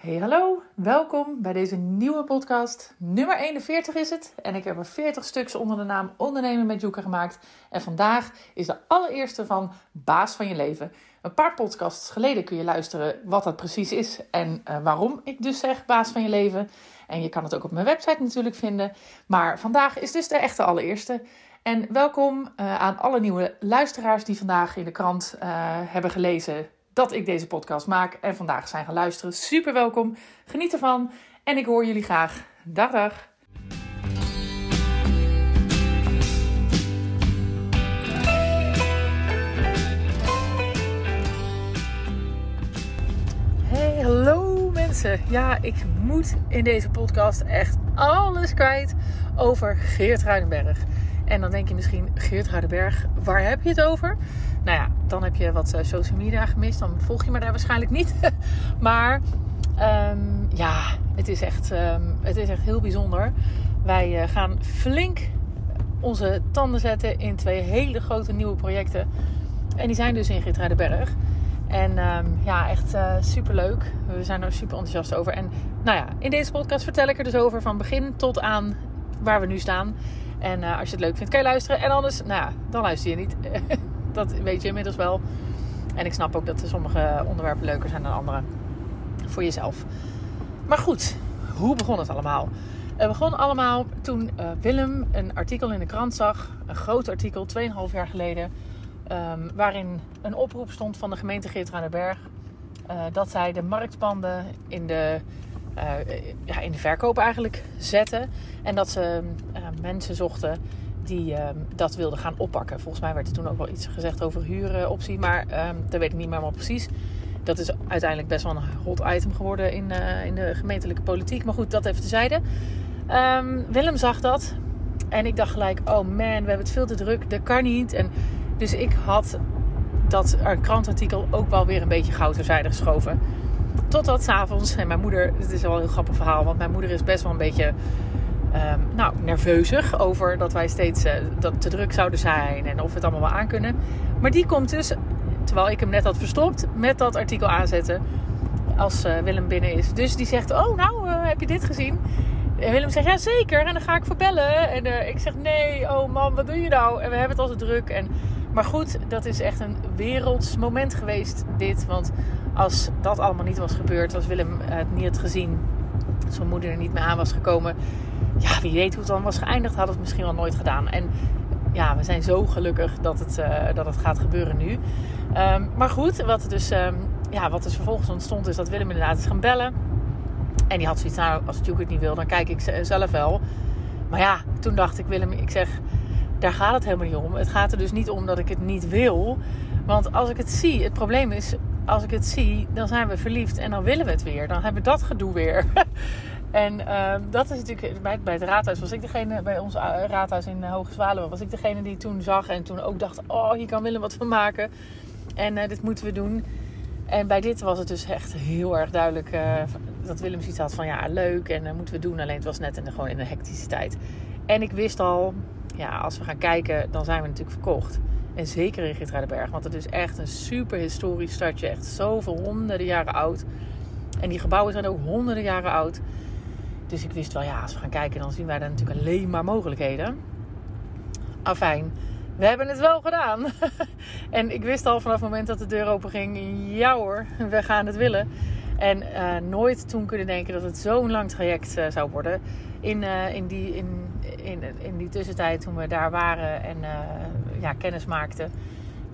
Hey hallo, welkom bij deze nieuwe podcast. Nummer 41 is het en ik heb er 40 stuks onder de naam Ondernemen met Joeke gemaakt. En vandaag is de allereerste van Baas van je leven. Een paar podcasts geleden kun je luisteren wat dat precies is en uh, waarom ik dus zeg Baas van je leven. En je kan het ook op mijn website natuurlijk vinden. Maar vandaag is dus de echte allereerste. En welkom uh, aan alle nieuwe luisteraars die vandaag in de krant uh, hebben gelezen dat ik deze podcast maak en vandaag zijn gaan luisteren. Super welkom, geniet ervan en ik hoor jullie graag. Dag dag! Hey, hallo mensen. Ja, ik moet in deze podcast echt alles kwijt over Geert Ruidenberg. En dan denk je misschien, Geert Ruidenberg, waar heb je het over? Nou ja, dan heb je wat social media gemist. Dan volg je me daar waarschijnlijk niet. maar um, ja, het is, echt, um, het is echt heel bijzonder. Wij uh, gaan flink onze tanden zetten in twee hele grote nieuwe projecten. En die zijn dus in Geertruidenberg. En um, ja, echt uh, super leuk. We zijn er super enthousiast over. En nou ja, in deze podcast vertel ik er dus over van begin tot aan waar we nu staan. En als je het leuk vindt, kan je luisteren. En anders, nou ja, dan luister je niet. dat weet je inmiddels wel. En ik snap ook dat sommige onderwerpen leuker zijn dan andere. Voor jezelf. Maar goed, hoe begon het allemaal? Het begon allemaal toen uh, Willem een artikel in de krant zag. Een groot artikel, 2,5 jaar geleden. Um, waarin een oproep stond van de gemeente Geertruidenberg. Uh, dat zij de marktpanden in de, uh, ja, in de verkoop eigenlijk zetten. En dat ze mensen zochten die um, dat wilden gaan oppakken. Volgens mij werd er toen ook wel iets gezegd over huuroptie, maar um, dat weet ik niet meer helemaal precies. Dat is uiteindelijk best wel een hot item geworden in, uh, in de gemeentelijke politiek. Maar goed, dat even tezijde. Um, Willem zag dat. En ik dacht gelijk, oh man, we hebben het veel te druk. Dat kan niet. En dus ik had dat krantartikel ook wel weer een beetje goud terzijde geschoven. Totdat s'avonds, en mijn moeder, het is wel een heel grappig verhaal, want mijn moeder is best wel een beetje um, nou, nerveuzig over dat wij steeds uh, dat te druk zouden zijn en of we het allemaal wel aankunnen. Maar die komt dus, terwijl ik hem net had verstopt, met dat artikel aanzetten als uh, Willem binnen is. Dus die zegt, oh nou, uh, heb je dit gezien? En Willem zegt, ja zeker, en dan ga ik voor bellen. En ik zeg, nee, oh man, wat doe je nou? En we hebben het al zo druk. En, maar goed, dat is echt een werelds moment geweest, dit. Want als dat allemaal niet was gebeurd, als Willem het niet had gezien, zijn moeder er niet meer aan was gekomen, ja, wie weet hoe het dan was geëindigd, had het misschien wel nooit gedaan. En ja, we zijn zo gelukkig dat het, uh, dat het gaat gebeuren nu. Um, maar goed, wat dus, um, ja, wat er vervolgens ontstond is dat Willem inderdaad is gaan bellen. En die had zoiets, nou, als Duke het niet wil, dan kijk ik zelf wel. Maar ja, toen dacht ik, Willem, ik zeg, daar gaat het helemaal niet om. Het gaat er dus niet om dat ik het niet wil. Want als ik het zie, het probleem is, als ik het zie, dan zijn we verliefd en dan willen we het weer. Dan hebben we dat gedoe weer. En uh, dat is natuurlijk, bij, bij, het raadhuis was ik degene, bij ons raadhuis in Hoge Zwaluwe, was ik degene die toen zag en toen ook dacht, oh hier kan Willem wat van maken. En uh, dit moeten we doen. En bij dit was het dus echt heel erg duidelijk dat Willem zoiets had van ja, leuk en uh, moeten we doen. Alleen het was net in de, gewoon in een hectische tijd. En ik wist al, ja, als we gaan kijken, dan zijn we natuurlijk verkocht. En zeker in Geertruidenberg, want het is echt een super historisch stadje. Echt zoveel honderden jaren oud. En die gebouwen zijn ook honderden jaren oud. Dus ik wist wel, ja, als we gaan kijken, dan zien wij daar natuurlijk alleen maar mogelijkheden. Afijn, we hebben het wel gedaan. en ik wist al vanaf het moment dat de deur open ging, ja hoor, we gaan het willen. En uh, nooit toen kunnen denken dat het zo'n lang traject uh, zou worden. In, uh, in, die, in, in, in die tussentijd toen we daar waren en ja, kennis maakten.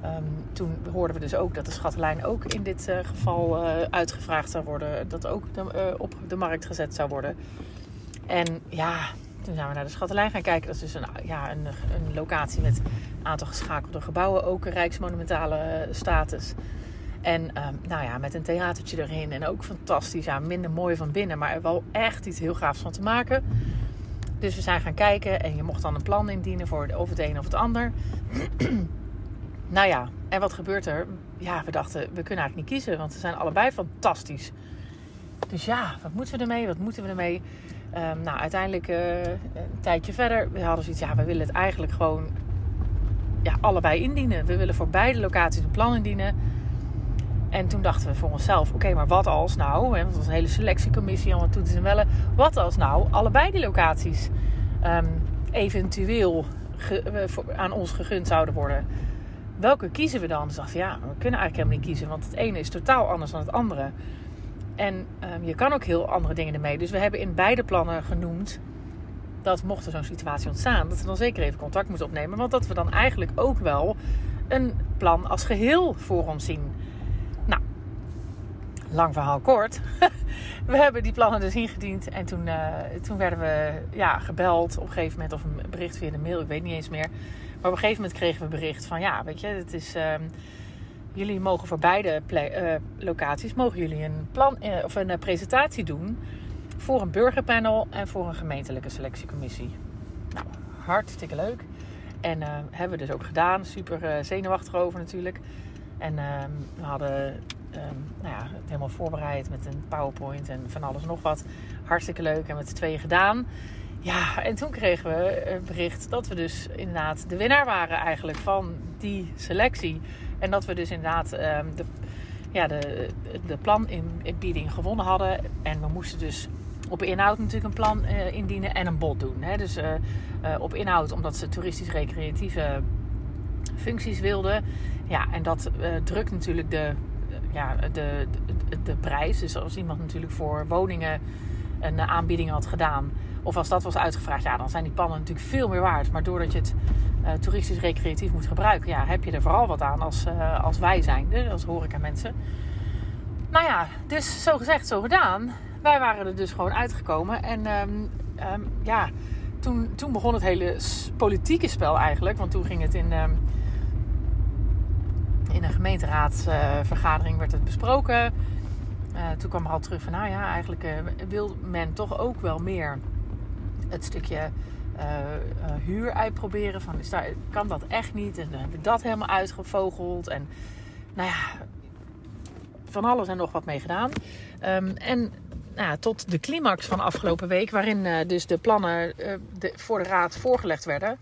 Um, toen hoorden we dus ook dat de schattenlijn ook in dit uh, geval uh, uitgevraagd zou worden. Dat ook de, uh, op de markt gezet zou worden. En ja, toen zijn we naar de schattenlijn gaan kijken. Dat is dus een, ja, een, een locatie met een aantal geschakelde gebouwen. Ook een rijksmonumentale status. En um, nou ja, met een theatertje erin. En ook fantastisch. Ja, minder mooi van binnen. Maar er wel echt iets heel gaafs van te maken. Dus we zijn gaan kijken. En je mocht dan een plan indienen voor of het een of het ander. Nou ja, en wat gebeurt er? Ja, we dachten, we kunnen eigenlijk niet kiezen, want ze zijn allebei fantastisch. Dus ja, wat moeten we ermee? Wat moeten we ermee? Um, nou, uiteindelijk uh, een tijdje verder, we hadden zoiets, ja, we willen het eigenlijk gewoon ja, allebei indienen. We willen voor beide locaties een plan indienen. En toen dachten we voor onszelf, oké, maar wat als nou, hè, want het was een hele selectiecommissie allemaal toetsen en wellen. Wat als nou allebei die locaties ehm, eventueel aan ons gegund zouden worden? Welke kiezen we dan? Dachten ja, we kunnen eigenlijk helemaal niet kiezen, want het ene is totaal anders dan het andere. En ehm, je kan ook heel andere dingen ermee. Dus we hebben in beide plannen genoemd dat mocht er zo'n situatie ontstaan, dat we dan zeker even contact moeten opnemen. Want dat we dan eigenlijk ook wel een plan als geheel voor ons zien. Nou, lang verhaal kort. we hebben die plannen dus ingediend. En toen, uh, toen werden we ja, gebeld op een gegeven moment. Of een bericht via de mail, ik weet niet eens meer. Maar op een gegeven moment kregen we bericht van ja, weet je, het is. Uh, jullie mogen voor beide uh, locaties mogen jullie een plan uh, of een presentatie doen voor een burgerpanel en voor een gemeentelijke selectiecommissie. Nou, hartstikke leuk. En hebben we dus ook gedaan. Super zenuwachtig over natuurlijk. En uh, we hadden ehm, nou ja, het helemaal voorbereid met een PowerPoint en van alles nog wat. Hartstikke leuk en met z'n tweeën gedaan. Ja, en toen kregen we een bericht dat we dus inderdaad de winnaar waren eigenlijk van die selectie. En dat we dus inderdaad ehm, de, ja, de, de gewonnen hadden. En we moesten dus op inhoud natuurlijk een plan uh, indienen en een bod doen. Hè. Dus uh, uh, op inhoud omdat ze toeristisch-recreatieve functies wilden. Ja, en dat drukt natuurlijk de, ja, de, de, de, prijs. Dus als iemand natuurlijk voor woningen een aanbieding had gedaan... of als dat was uitgevraagd, ja, dan zijn die pannen natuurlijk veel meer waard. Maar doordat je het toeristisch-recreatief moet gebruiken... ja, heb je er vooral wat aan als, als wij zijn, als horeca mensen... Nou ja, dus zo gezegd, zo gedaan wij waren er dus gewoon uitgekomen. En ehm, ehm, ja, toen, toen begon het hele politieke spel eigenlijk. Want toen ging het in, um, in een gemeenteraadsvergadering werd het besproken. Uh, toen kwam er al terug van, nou ja, eigenlijk uh, wil men toch ook wel meer het stukje uh, huur uitproberen. Van, is daar, kan dat echt niet? En dan hebben we dat helemaal uitgevogeld. En nou ja, van alles en nog wat mee gedaan. en nou, tot de climax van afgelopen week, waarin dus de plannen de, voor de raad voorgelegd werden.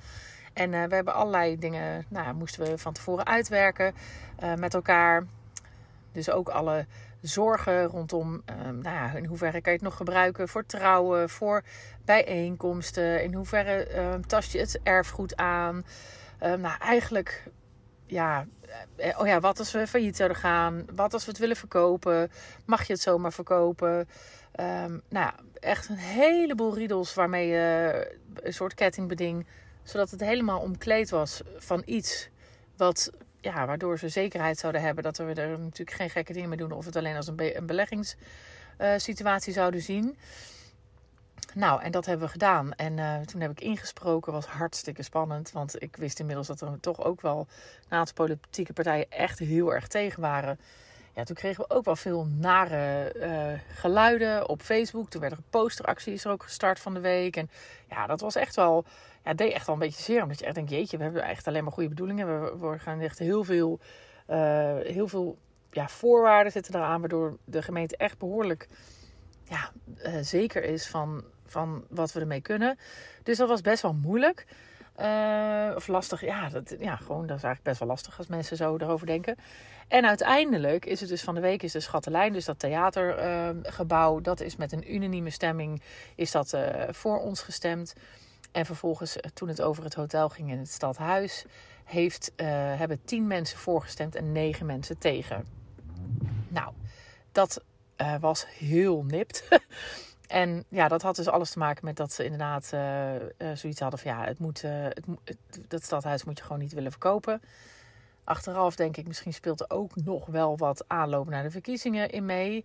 En we hebben allerlei dingen, nou, moesten we van tevoren uitwerken met elkaar. Dus ook alle zorgen rondom, ehm, nou ja, in hoeverre kan je het nog gebruiken voor trouwen, voor bijeenkomsten. In hoeverre ehm, tast je het erfgoed aan. Ehm, nou, eigenlijk ja, oh ja, wat als we failliet zouden gaan? Wat als we het willen verkopen? Mag je het zomaar verkopen? Um, nou echt een heleboel riedels waarmee je een soort kettingbeding, zodat het helemaal omkleed was van iets wat, ja, waardoor ze zekerheid zouden hebben dat we er natuurlijk geen gekke dingen mee doen of het alleen als een, be een beleggingssituatie zouden zien. Nou, en dat hebben we gedaan. En uh, toen heb ik ingesproken, was hartstikke spannend. Want ik wist inmiddels dat er toch ook wel politieke partijen echt heel erg tegen waren ja, toen kregen we ook wel veel nare uh, geluiden op Facebook. Toen werden er posteracties er ook gestart van de week. En ja, dat was echt wel, ja, deed echt wel een beetje zeer. Omdat je echt denkt, jeetje, we hebben echt alleen maar goede bedoelingen. We, we gaan echt heel veel, uh, heel veel ja, voorwaarden zitten eraan. Waardoor de gemeente echt behoorlijk ja, uh, zeker is van, van wat we ermee kunnen. Dus dat was best wel moeilijk. Uh, of lastig, ja, dat, ja, gewoon dat is eigenlijk best wel lastig als mensen zo erover denken. En uiteindelijk is het dus van de week is de Schattelijn, dus dat theatergebouw, dat is met een unanieme stemming is dat voor ons gestemd. En vervolgens, eh, toen het over het hotel ging in het stadhuis, heeft, hebben tien mensen voorgestemd en negen mensen tegen. Nou, dat was heel nipt. En ja, dat had dus alles te maken met dat ze inderdaad uh, uh, zoiets hadden van ja, het moet, uh, het, dat stadhuis moet je gewoon niet willen verkopen. Achteraf denk ik, misschien speelt er ook nog wel wat aanloop naar de verkiezingen in mee.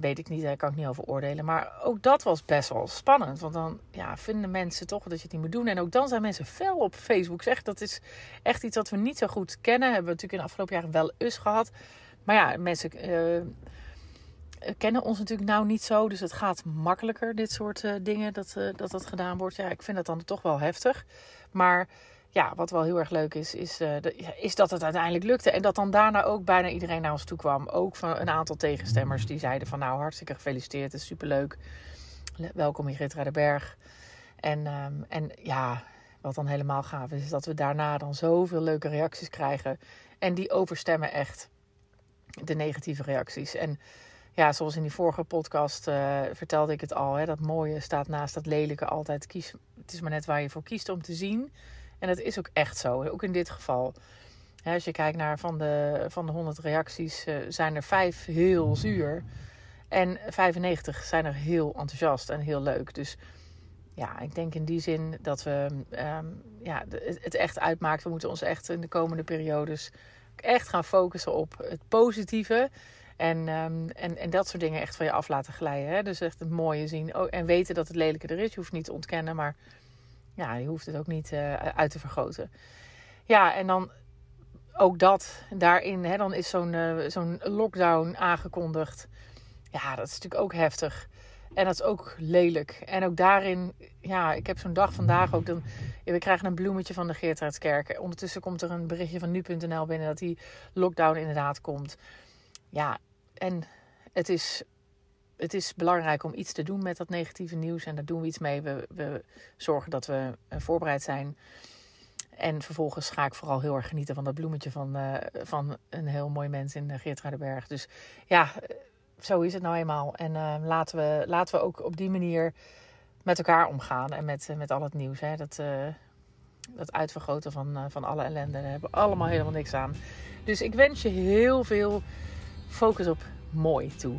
Weet ik niet, daar kan ik niet over oordelen. Maar ook dat was best wel spannend. Want dan ja, vinden mensen toch dat je het niet moet doen. En ook dan zijn mensen fel op Facebook. Zeg, dat is echt iets wat we niet zo goed kennen. Hebben we natuurlijk in de afgelopen jaren wel eens gehad. Maar ja, mensen kennen ons natuurlijk nou niet zo. Dus het gaat makkelijker, dit soort uh, dingen, dat, dat dat gedaan wordt. Ja, ik vind dat dan toch wel heftig. Maar ja, wat wel heel erg leuk is, is, de, is dat het uiteindelijk lukte. En dat dan daarna ook bijna iedereen naar ons toe kwam. Ook van een aantal tegenstemmers die zeiden van nou, hartstikke gefeliciteerd, het is superleuk. Welkom in Ritra de Berg. En, um, en ja, wat dan helemaal gaaf is, is dat we daarna dan zoveel leuke reacties krijgen. En die overstemmen echt de negatieve reacties. En ja, zoals in die vorige podcast uh, vertelde ik het al. Hè, dat mooie staat naast dat lelijke altijd. Kies, het is maar net waar je voor kiest om te zien. En dat is ook echt zo. Ook in dit geval. Als je kijkt naar van de, van de 100 reacties, uh, zijn er vijf heel zuur. En 95 zijn er heel enthousiast en heel leuk. Dus ja, ik denk in die zin dat we um, ja, het echt uitmaakt. We moeten ons echt in de komende periodes echt gaan focussen op het positieve. En, um, en, en dat soort dingen echt van je af laten glijden. Hè? Dus echt het mooie zien. Oh, en weten dat het lelijke er is. Je hoeft niet te ontkennen, maar ja, je hoeft het ook niet uh, uit te vergroten. Ja, en dan ook dat daarin. Hè, dan is zo'n uh, zo'n lockdown aangekondigd. Ja, dat is natuurlijk ook heftig. En dat is ook lelijk. En ook daarin, ja, ik heb zo'n dag vandaag ook. Dan, we krijgen een bloemetje van de Geertruidskerk. Ondertussen komt er een berichtje van nu.nl binnen dat die lockdown inderdaad komt. Ja, en het is, het is belangrijk om iets te doen met dat negatieve nieuws. En daar doen we iets mee. We, we zorgen dat we eh, voorbereid zijn. En vervolgens ga ik vooral heel erg genieten van dat bloemetje van, uh, van een heel mooi mens in Geertruidenberg. Dus ja, zo is het nou eenmaal. En laten, we, laten we ook op die manier met elkaar omgaan. En met, met al het nieuws. Hè. Dat, uh, dat uitvergroten van, van alle ellende. Daar hebben we allemaal helemaal niks aan. Dus ik wens je heel veel focus op mooi toe.